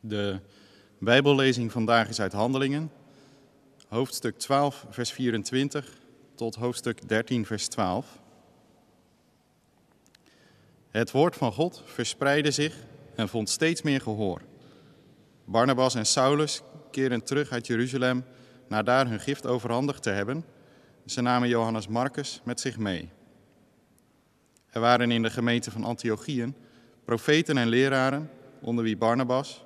De Bijbellezing vandaag is uit Handelingen, hoofdstuk 12, vers 24 tot hoofdstuk 13, vers 12. Het woord van God verspreidde zich en vond steeds meer gehoor. Barnabas en Saulus keerden terug uit Jeruzalem na daar hun gift overhandigd te hebben. Ze namen Johannes Marcus met zich mee. Er waren in de gemeente van Antiochieën profeten en leraren, onder wie Barnabas,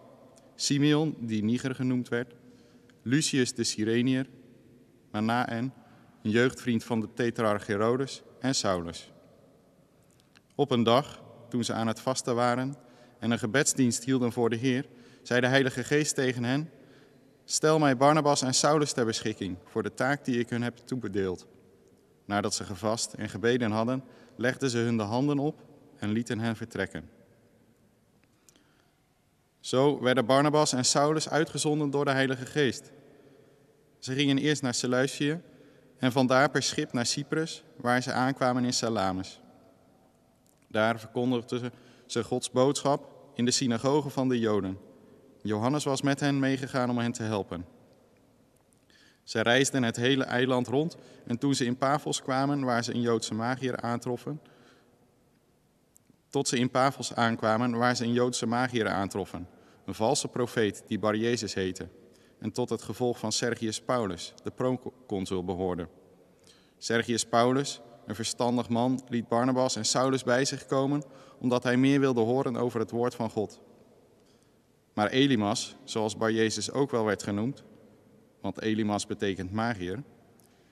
Simeon, die Niger genoemd werd, Lucius de Cyrenier, Manaen, een jeugdvriend van de tetrarch Herodes en Saulus. Op een dag, toen ze aan het vasten waren en een gebedsdienst hielden voor de Heer, zei de Heilige Geest tegen hen: Stel mij Barnabas en Saulus ter beschikking voor de taak die ik hun heb toebedeeld. Nadat ze gevast en gebeden hadden, legden ze hun de handen op en lieten hen vertrekken. Zo werden Barnabas en Saulus uitgezonden door de Heilige Geest. Ze gingen eerst naar Seleucië en vandaar per schip naar Cyprus, waar ze aankwamen in Salamis. Daar verkondigden ze Gods boodschap in de synagoge van de Joden. Johannes was met hen meegegaan om hen te helpen. Zij reisden het hele eiland rond en toen ze in Pavos kwamen, waar ze een Joodse magier aantroffen, tot ze in Pavos aankwamen, waar ze een Joodse magier aantroffen, een valse profeet die Bar Jezus heette, en tot het gevolg van Sergius Paulus, de proconsul, behoorde. Sergius Paulus, een verstandig man, liet Barnabas en Saulus bij zich komen, omdat hij meer wilde horen over het woord van God. Maar Elimas, zoals Bar Jezus ook wel werd genoemd, want Elimas betekent magier,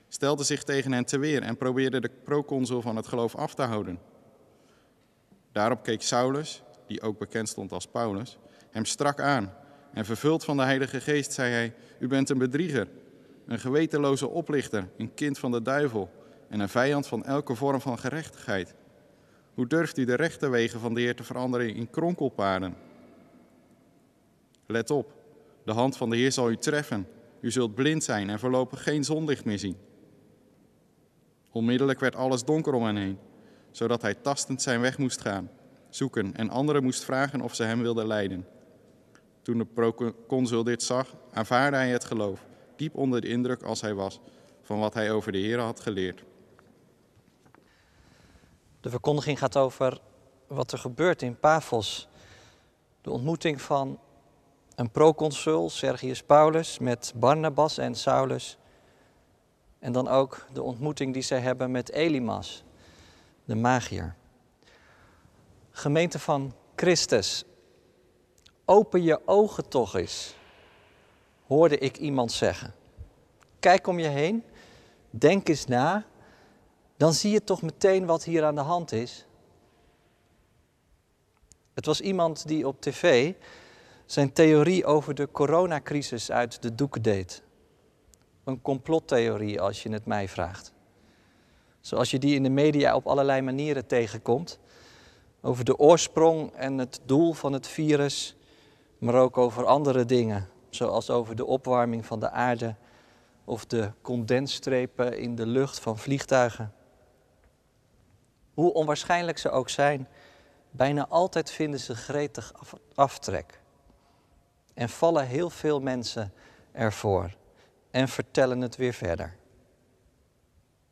stelde zich tegen hen te weer en probeerde de proconsul van het geloof af te houden. Daarop keek Saulus, die ook bekend stond als Paulus, hem strak aan en vervuld van de Heilige Geest zei hij, u bent een bedrieger, een gewetenloze oplichter, een kind van de duivel en een vijand van elke vorm van gerechtigheid. Hoe durft u de rechte wegen van de Heer te veranderen in kronkelpaden? Let op, de hand van de Heer zal u treffen. U zult blind zijn en voorlopig geen zonlicht meer zien. Onmiddellijk werd alles donker om hen heen, zodat hij tastend zijn weg moest gaan, zoeken en anderen moest vragen of ze hem wilden leiden. Toen de proconsul dit zag, aanvaarde hij het geloof, diep onder de indruk als hij was van wat hij over de Heer had geleerd. De verkondiging gaat over wat er gebeurt in Pafos. De ontmoeting van een proconsul, Sergius Paulus, met Barnabas en Saulus. En dan ook de ontmoeting die zij hebben met Elimas, de magier. Gemeente van Christus, open je ogen toch eens, hoorde ik iemand zeggen. Kijk om je heen, denk eens na, dan zie je toch meteen wat hier aan de hand is. Het was iemand die op tv zijn theorie over de coronacrisis uit de doeken deed. Een complottheorie, als je het mij vraagt. Zoals je die in de media op allerlei manieren tegenkomt. Over de oorsprong en het doel van het virus, maar ook over andere dingen, zoals over de opwarming van de aarde of de condensstrepen in de lucht van vliegtuigen. Hoe onwaarschijnlijk ze ook zijn, bijna altijd vinden ze gretig aftrek. En vallen heel veel mensen ervoor en vertellen het weer verder.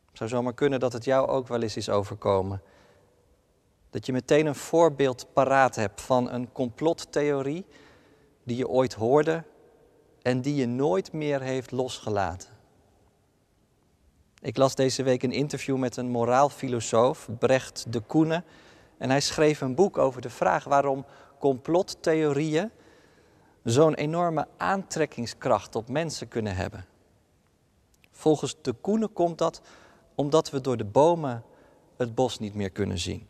Het zou zomaar kunnen dat het jou ook wel eens is overkomen. Dat je meteen een voorbeeld paraat hebt van een complottheorie die je ooit hoorde en die je nooit meer heeft losgelaten. Ik las deze week een interview met een moraalfilosoof, Brecht de Koene, en hij schreef een boek over de vraag waarom complottheorieën zo'n enorme aantrekkingskracht op mensen kunnen hebben. Volgens de Koene komt dat omdat we door de bomen het bos niet meer kunnen zien.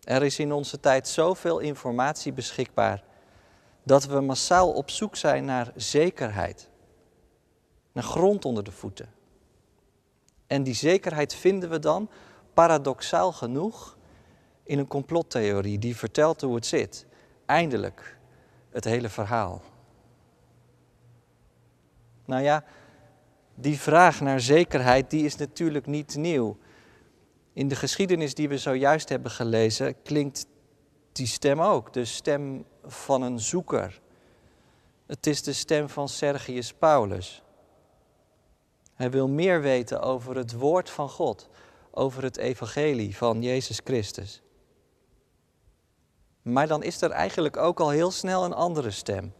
Er is in onze tijd zoveel informatie beschikbaar dat we massaal op zoek zijn naar zekerheid, naar grond onder de voeten. En die zekerheid vinden we dan, paradoxaal genoeg, in een complottheorie die vertelt hoe het zit. Eindelijk het hele verhaal. Nou ja, die vraag naar zekerheid die is natuurlijk niet nieuw. In de geschiedenis die we zojuist hebben gelezen klinkt die stem ook, de stem van een zoeker. Het is de stem van Sergius Paulus. Hij wil meer weten over het woord van God, over het evangelie van Jezus Christus. Maar dan is er eigenlijk ook al heel snel een andere stem.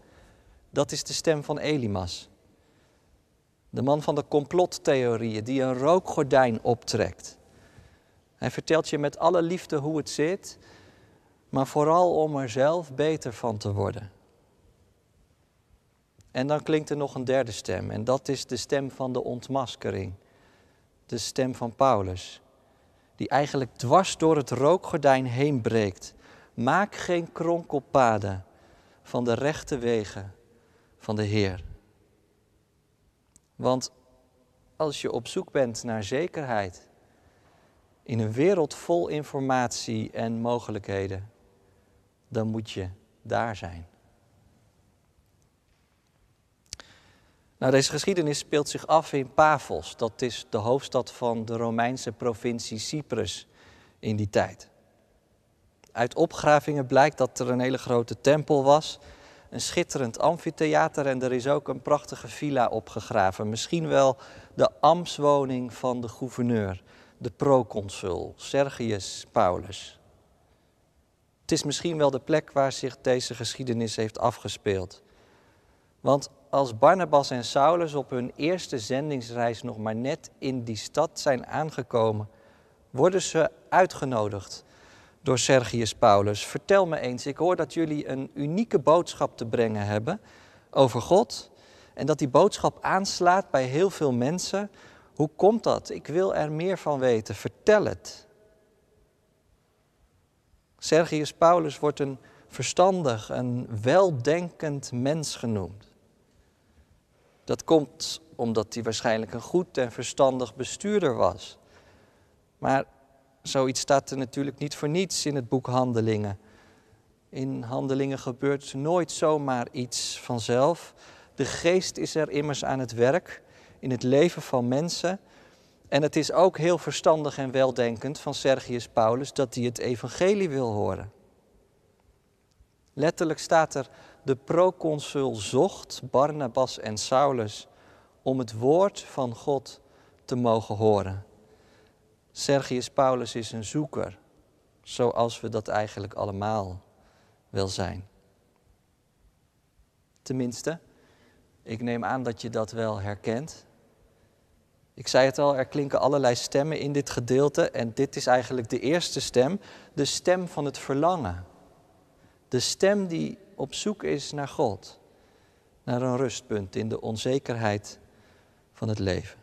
Dat is de stem van Elimas. De man van de complottheorieën die een rookgordijn optrekt. Hij vertelt je met alle liefde hoe het zit, maar vooral om er zelf beter van te worden. En dan klinkt er nog een derde stem en dat is de stem van de ontmaskering. De stem van Paulus, die eigenlijk dwars door het rookgordijn heen breekt. Maak geen kronkelpaden van de rechte wegen van de Heer. Want als je op zoek bent naar zekerheid in een wereld vol informatie en mogelijkheden, dan moet je daar zijn. Nou, deze geschiedenis speelt zich af in Pavos. Dat is de hoofdstad van de Romeinse provincie Cyprus in die tijd. Uit opgravingen blijkt dat er een hele grote tempel was, een schitterend amfitheater en er is ook een prachtige villa opgegraven. Misschien wel de ambtswoning van de gouverneur, de proconsul Sergius Paulus. Het is misschien wel de plek waar zich deze geschiedenis heeft afgespeeld. Want als Barnabas en Saulus op hun eerste zendingsreis nog maar net in die stad zijn aangekomen, worden ze uitgenodigd door Sergius Paulus. Vertel me eens, ik hoor dat jullie een unieke boodschap te brengen hebben over God en dat die boodschap aanslaat bij heel veel mensen. Hoe komt dat? Ik wil er meer van weten. Vertel het. Sergius Paulus wordt een verstandig, een weldenkend mens genoemd. Dat komt omdat hij waarschijnlijk een goed en verstandig bestuurder was. Maar zoiets staat er natuurlijk niet voor niets in het boek Handelingen. In Handelingen gebeurt nooit zomaar iets vanzelf. De geest is er immers aan het werk in het leven van mensen. En het is ook heel verstandig en weldenkend van Sergius Paulus dat hij het evangelie wil horen. Letterlijk staat er, de proconsul zocht Barnabas en Saulus om het woord van God te mogen horen. Sergius Paulus is een zoeker, zoals we dat eigenlijk allemaal wel zijn. Tenminste, ik neem aan dat je dat wel herkent. Ik zei het al, er klinken allerlei stemmen in dit gedeelte en dit is eigenlijk de eerste stem, de stem van het verlangen. De stem die op zoek is naar God, naar een rustpunt in de onzekerheid van het leven.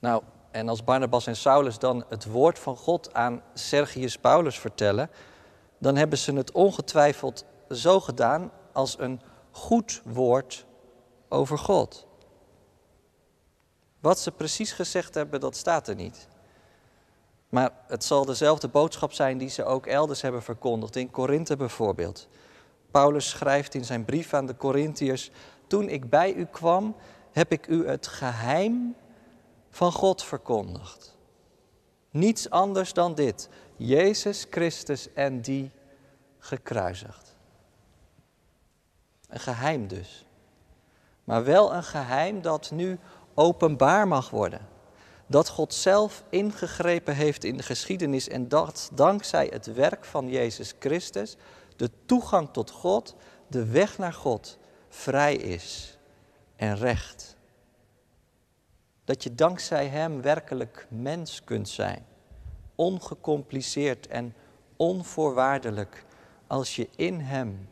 Nou, en als Barnabas en Saulus dan het woord van God aan Sergius Paulus vertellen, dan hebben ze het ongetwijfeld zo gedaan als een goed woord over God. Wat ze precies gezegd hebben, dat staat er niet. Maar het zal dezelfde boodschap zijn die ze ook elders hebben verkondigd, in Korinthe bijvoorbeeld. Paulus schrijft in zijn brief aan de Corinthiërs: Toen ik bij u kwam, heb ik u het geheim van God verkondigd. Niets anders dan dit: Jezus Christus en die gekruisigd. Een geheim dus. Maar wel een geheim dat nu openbaar mag worden dat God zelf ingegrepen heeft in de geschiedenis en dat dankzij het werk van Jezus Christus de toegang tot God, de weg naar God, vrij is en recht. Dat je dankzij Hem werkelijk mens kunt zijn, ongecompliceerd en onvoorwaardelijk als je in Hem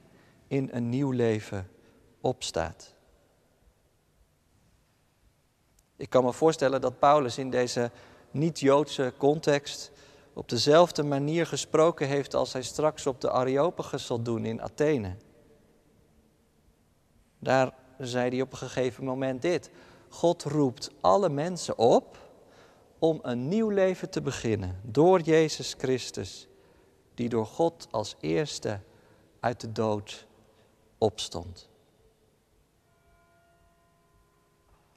in een nieuw leven opstaat. Ik kan me voorstellen dat Paulus in deze niet-Joodse context op dezelfde manier gesproken heeft als hij straks op de Areopagus zal doen in Athene. Daar zei hij op een gegeven moment dit. God roept alle mensen op om een nieuw leven te beginnen door Jezus Christus, die door God als eerste uit de dood opstond.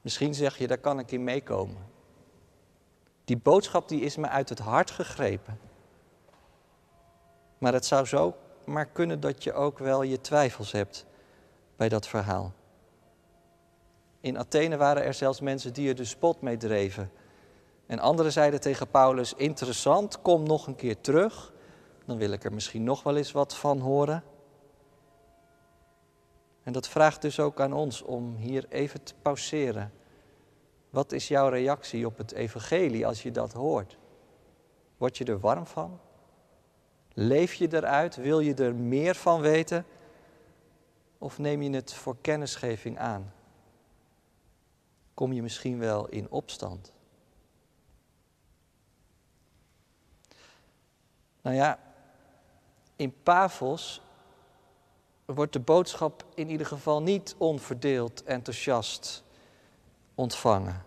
Misschien zeg je, daar kan ik in meekomen. Die boodschap die is me uit het hart gegrepen. Maar het zou zo maar kunnen dat je ook wel je twijfels hebt bij dat verhaal. In Athene waren er zelfs mensen die er de spot mee dreven. En anderen zeiden tegen Paulus: Interessant, kom nog een keer terug. Dan wil ik er misschien nog wel eens wat van horen. En dat vraagt dus ook aan ons om hier even te pauzeren. Wat is jouw reactie op het evangelie als je dat hoort? Word je er warm van? Leef je eruit? Wil je er meer van weten? Of neem je het voor kennisgeving aan? Kom je misschien wel in opstand? Nou ja, in Pavos wordt de boodschap in ieder geval niet onverdeeld enthousiast ontvangen.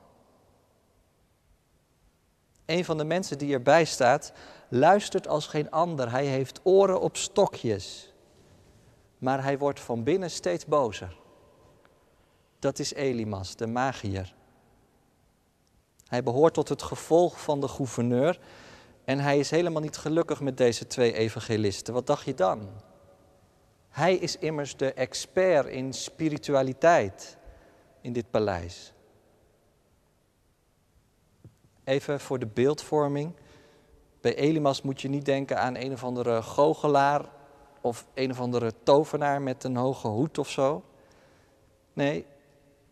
Een van de mensen die erbij staat, luistert als geen ander. Hij heeft oren op stokjes. Maar hij wordt van binnen steeds bozer. Dat is Elimas, de magier. Hij behoort tot het gevolg van de gouverneur. En hij is helemaal niet gelukkig met deze twee evangelisten. Wat dacht je dan? Hij is immers de expert in spiritualiteit in dit paleis. Even voor de beeldvorming. Bij Elimas moet je niet denken aan een of andere goochelaar of een of andere tovenaar met een hoge hoed of zo. Nee,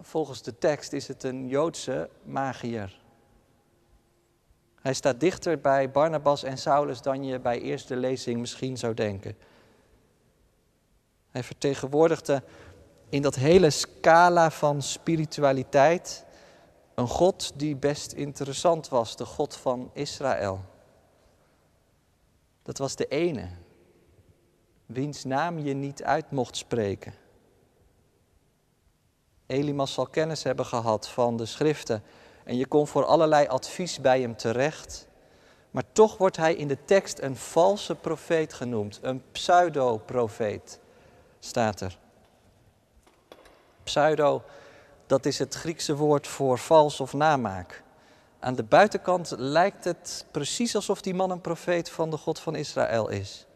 volgens de tekst is het een Joodse magier. Hij staat dichter bij Barnabas en Saulus dan je bij eerste lezing misschien zou denken. Hij vertegenwoordigde in dat hele scala van spiritualiteit een God die best interessant was, de God van Israël. Dat was de ene, wiens naam je niet uit mocht spreken. Elimas zal kennis hebben gehad van de schriften en je kon voor allerlei advies bij hem terecht. Maar toch wordt hij in de tekst een valse profeet genoemd, een pseudo-profeet, staat er. Pseudo, dat is het Griekse woord voor vals of namaak. Aan de buitenkant lijkt het precies alsof die man een profeet van de God van Israël is.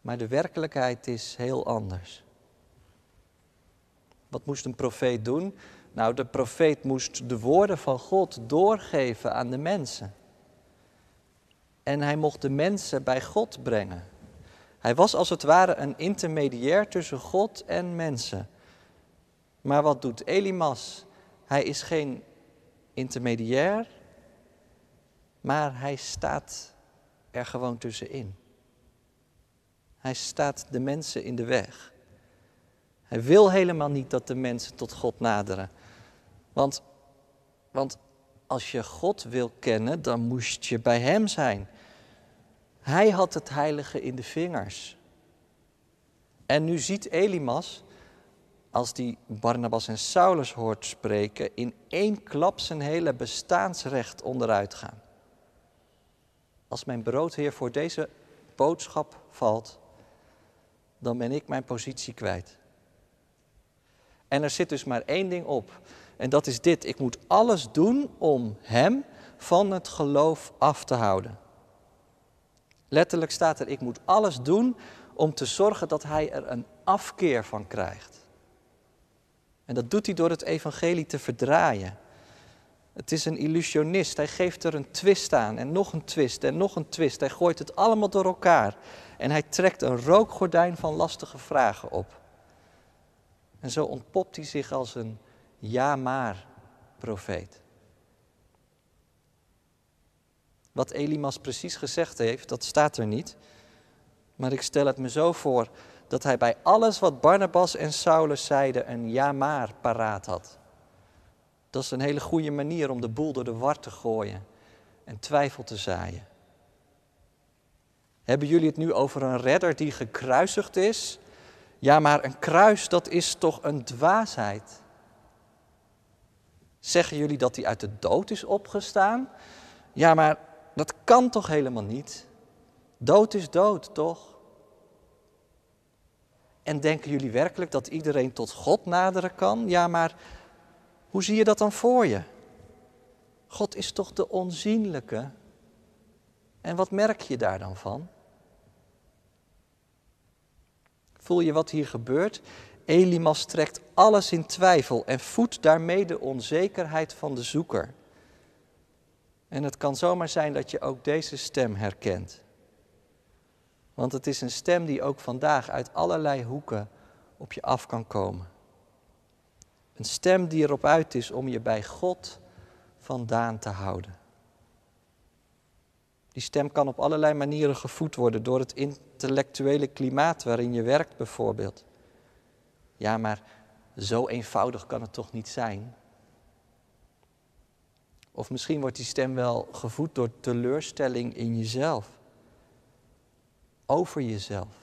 Maar de werkelijkheid is heel anders. Wat moest een profeet doen? Nou, de profeet moest de woorden van God doorgeven aan de mensen. En hij mocht de mensen bij God brengen. Hij was als het ware een intermediair tussen God en mensen. Maar wat doet Elimas? Hij is geen intermediair, maar hij staat er gewoon tussenin. Hij staat de mensen in de weg. Hij wil helemaal niet dat de mensen tot God naderen. Want, want als je God wil kennen, dan moest je bij Hem zijn. Hij had het heilige in de vingers. En nu ziet Elimas, als die Barnabas en Saulus hoort spreken, in één klap zijn hele bestaansrecht onderuit gaan. Als mijn broodheer voor deze boodschap valt, dan ben ik mijn positie kwijt. En er zit dus maar één ding op. En dat is dit. Ik moet alles doen om hem van het geloof af te houden. Letterlijk staat er, ik moet alles doen om te zorgen dat hij er een afkeer van krijgt. En dat doet hij door het evangelie te verdraaien. Het is een illusionist. Hij geeft er een twist aan en nog een twist en nog een twist. Hij gooit het allemaal door elkaar. En hij trekt een rookgordijn van lastige vragen op. En zo ontpopt hij zich als een ja-maar profeet. Wat Elimas precies gezegd heeft, dat staat er niet. Maar ik stel het me zo voor dat hij bij alles wat Barnabas en Saulus zeiden een ja-maar paraat had. Dat is een hele goede manier om de boel door de war te gooien en twijfel te zaaien. Hebben jullie het nu over een redder die gekruisigd is? Ja, maar een kruis, dat is toch een dwaasheid? Zeggen jullie dat hij uit de dood is opgestaan? Ja, maar dat kan toch helemaal niet? Dood is dood, toch? En denken jullie werkelijk dat iedereen tot God naderen kan? Ja, maar hoe zie je dat dan voor je? God is toch de onzienlijke? En wat merk je daar dan van? Voel je wat hier gebeurt? Elimas trekt alles in twijfel en voedt daarmee de onzekerheid van de zoeker. En het kan zomaar zijn dat je ook deze stem herkent. Want het is een stem die ook vandaag uit allerlei hoeken op je af kan komen. Een stem die erop uit is om je bij God vandaan te houden. Die stem kan op allerlei manieren gevoed worden door het intellectuele klimaat waarin je werkt bijvoorbeeld. Ja, maar zo eenvoudig kan het toch niet zijn? Of misschien wordt die stem wel gevoed door teleurstelling in jezelf. Over jezelf.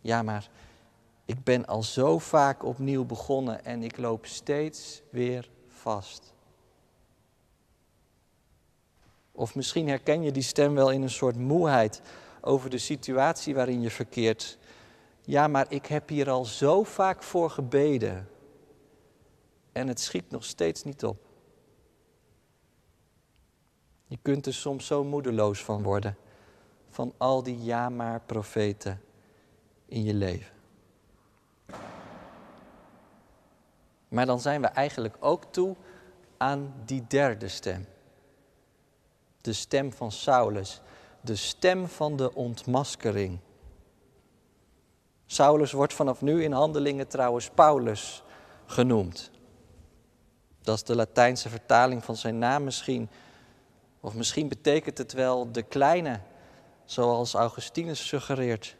Ja, maar ik ben al zo vaak opnieuw begonnen en ik loop steeds weer vast. Of misschien herken je die stem wel in een soort moeheid over de situatie waarin je verkeert. Ja, maar ik heb hier al zo vaak voor gebeden en het schiet nog steeds niet op. Je kunt er soms zo moedeloos van worden, van al die ja maar profeten in je leven. Maar dan zijn we eigenlijk ook toe aan die derde stem. De stem van Saulus, de stem van de ontmaskering. Saulus wordt vanaf nu in handelingen trouwens Paulus genoemd. Dat is de Latijnse vertaling van zijn naam misschien. Of misschien betekent het wel de kleine, zoals Augustinus suggereert.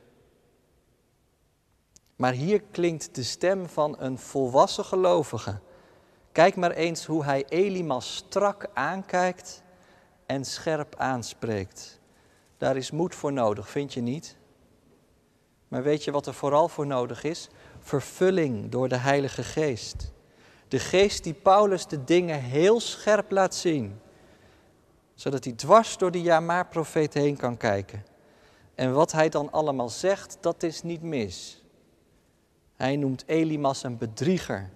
Maar hier klinkt de stem van een volwassen gelovige. Kijk maar eens hoe hij Elimas strak aankijkt en scherp aanspreekt. Daar is moed voor nodig, vind je niet? Maar weet je wat er vooral voor nodig is? Vervulling door de Heilige Geest. De geest die Paulus de dingen heel scherp laat zien, zodat hij dwars door de Jamaar-profeet heen kan kijken. En wat hij dan allemaal zegt, dat is niet mis. Hij noemt Elimas een bedrieger,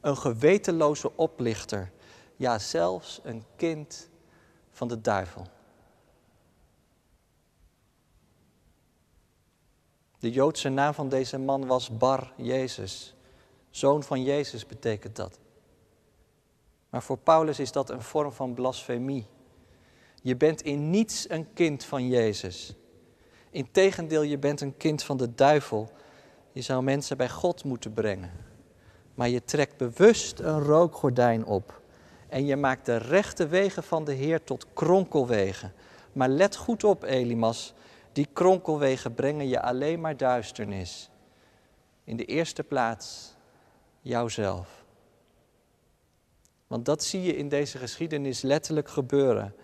een gewetenloze oplichter, ja zelfs een kind van de duivel. De Joodse naam van deze man was Bar Jezus. Zoon van Jezus betekent dat. Maar voor Paulus is dat een vorm van blasfemie. Je bent in niets een kind van Jezus. Integendeel, je bent een kind van de duivel je zou mensen bij God moeten brengen. Maar je trekt bewust een rookgordijn op. En je maakt de rechte wegen van de Heer tot kronkelwegen. Maar let goed op, Elimas. Die kronkelwegen brengen je alleen maar duisternis. In de eerste plaats jouzelf. Want dat zie je in deze geschiedenis letterlijk gebeuren.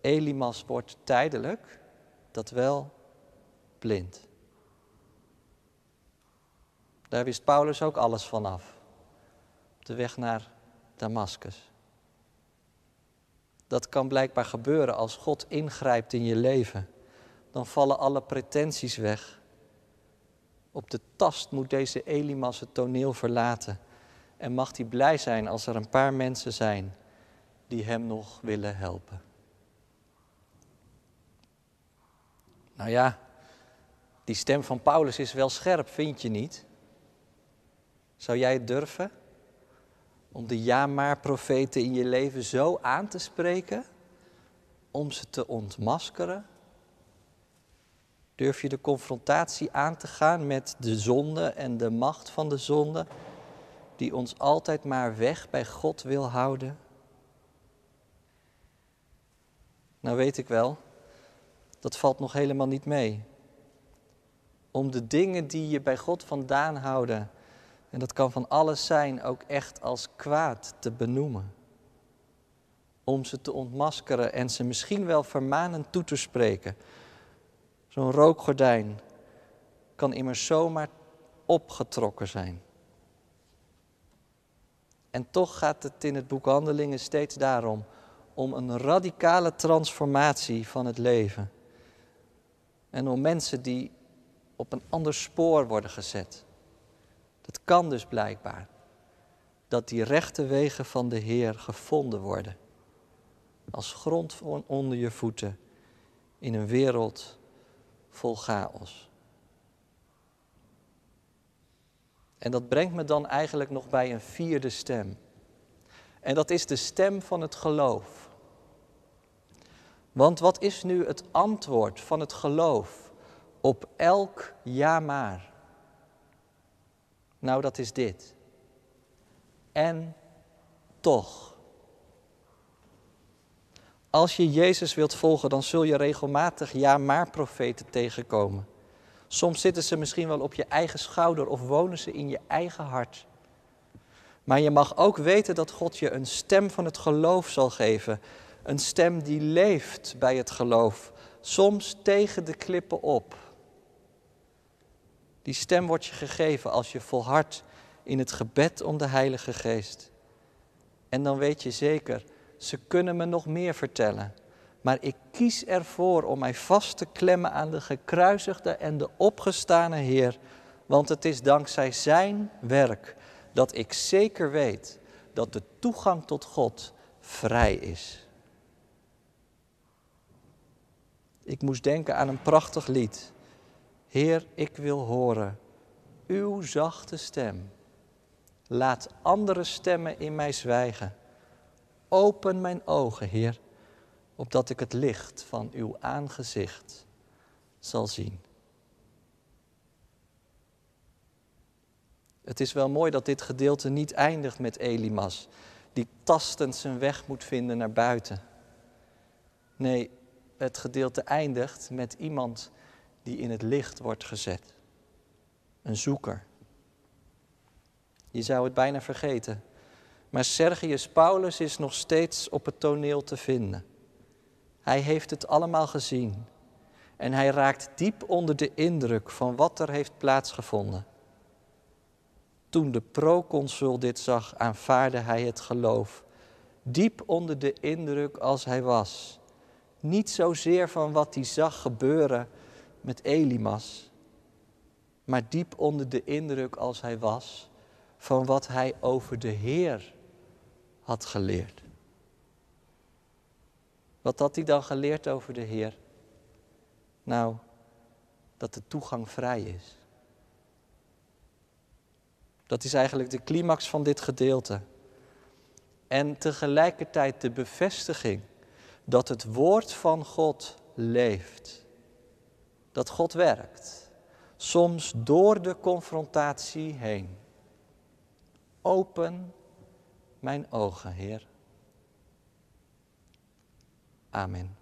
Elimas wordt tijdelijk, dat wel, blind. Daar wist Paulus ook alles van af. Op de weg naar Damascus. Dat kan blijkbaar gebeuren als God ingrijpt in je leven. Dan vallen alle pretenties weg. Op de tast moet deze Elimas het toneel verlaten. En mag hij blij zijn als er een paar mensen zijn die hem nog willen helpen. Nou ja, die stem van Paulus is wel scherp, vind je niet? Zou jij het durven om de ja-maar-profeten in je leven zo aan te spreken, om ze te ontmaskeren? Durf je de confrontatie aan te gaan met de zonde en de macht van de zonde, die ons altijd maar weg bij God wil houden? Nou weet ik wel, dat valt nog helemaal niet mee. Om de dingen die je bij God vandaan houden en dat kan van alles zijn, ook echt als kwaad te benoemen. Om ze te ontmaskeren en ze misschien wel vermanend toe te spreken. Zo'n rookgordijn kan immers zomaar opgetrokken zijn. En toch gaat het in het boek Handelingen steeds daarom om een radicale transformatie van het leven. En om mensen die op een ander spoor worden gezet. Het kan dus blijkbaar dat die rechte wegen van de Heer gevonden worden. Als grond onder je voeten in een wereld vol chaos. En dat brengt me dan eigenlijk nog bij een vierde stem. En dat is de stem van het geloof. Want wat is nu het antwoord van het geloof op elk ja maar? Nou, dat is dit. En toch. Als je Jezus wilt volgen, dan zul je regelmatig ja maar profeten tegenkomen. Soms zitten ze misschien wel op je eigen schouder of wonen ze in je eigen hart. Maar je mag ook weten dat God je een stem van het geloof zal geven. Een stem die leeft bij het geloof, soms tegen de klippen op. Die stem wordt je gegeven als je volhardt in het gebed om de Heilige Geest. En dan weet je zeker, ze kunnen me nog meer vertellen. Maar ik kies ervoor om mij vast te klemmen aan de gekruisigde en de opgestane Heer. Want het is dankzij Zijn werk dat ik zeker weet dat de toegang tot God vrij is. Ik moest denken aan een prachtig lied. Heer, ik wil horen uw zachte stem. Laat andere stemmen in mij zwijgen. Open mijn ogen, Heer, opdat ik het licht van uw aangezicht zal zien. Het is wel mooi dat dit gedeelte niet eindigt met Elimas, die tastend zijn weg moet vinden naar buiten. Nee, het gedeelte eindigt met iemand die in het licht wordt gezet. Een zoeker. Je zou het bijna vergeten. Maar Sergius Paulus is nog steeds op het toneel te vinden. Hij heeft het allemaal gezien. En hij raakt diep onder de indruk van wat er heeft plaatsgevonden. Toen de proconsul dit zag, aanvaarde hij het geloof. Diep onder de indruk als hij was. Niet zozeer van wat hij zag gebeuren met Elimas, maar diep onder de indruk als hij was van wat hij over de Heer had geleerd. Wat had hij dan geleerd over de Heer? Nou, dat de toegang vrij is. Dat is eigenlijk de climax van dit gedeelte. En tegelijkertijd de bevestiging dat het woord van God leeft. Dat God werkt. Soms door de confrontatie heen. Open mijn ogen, Heer. Amen.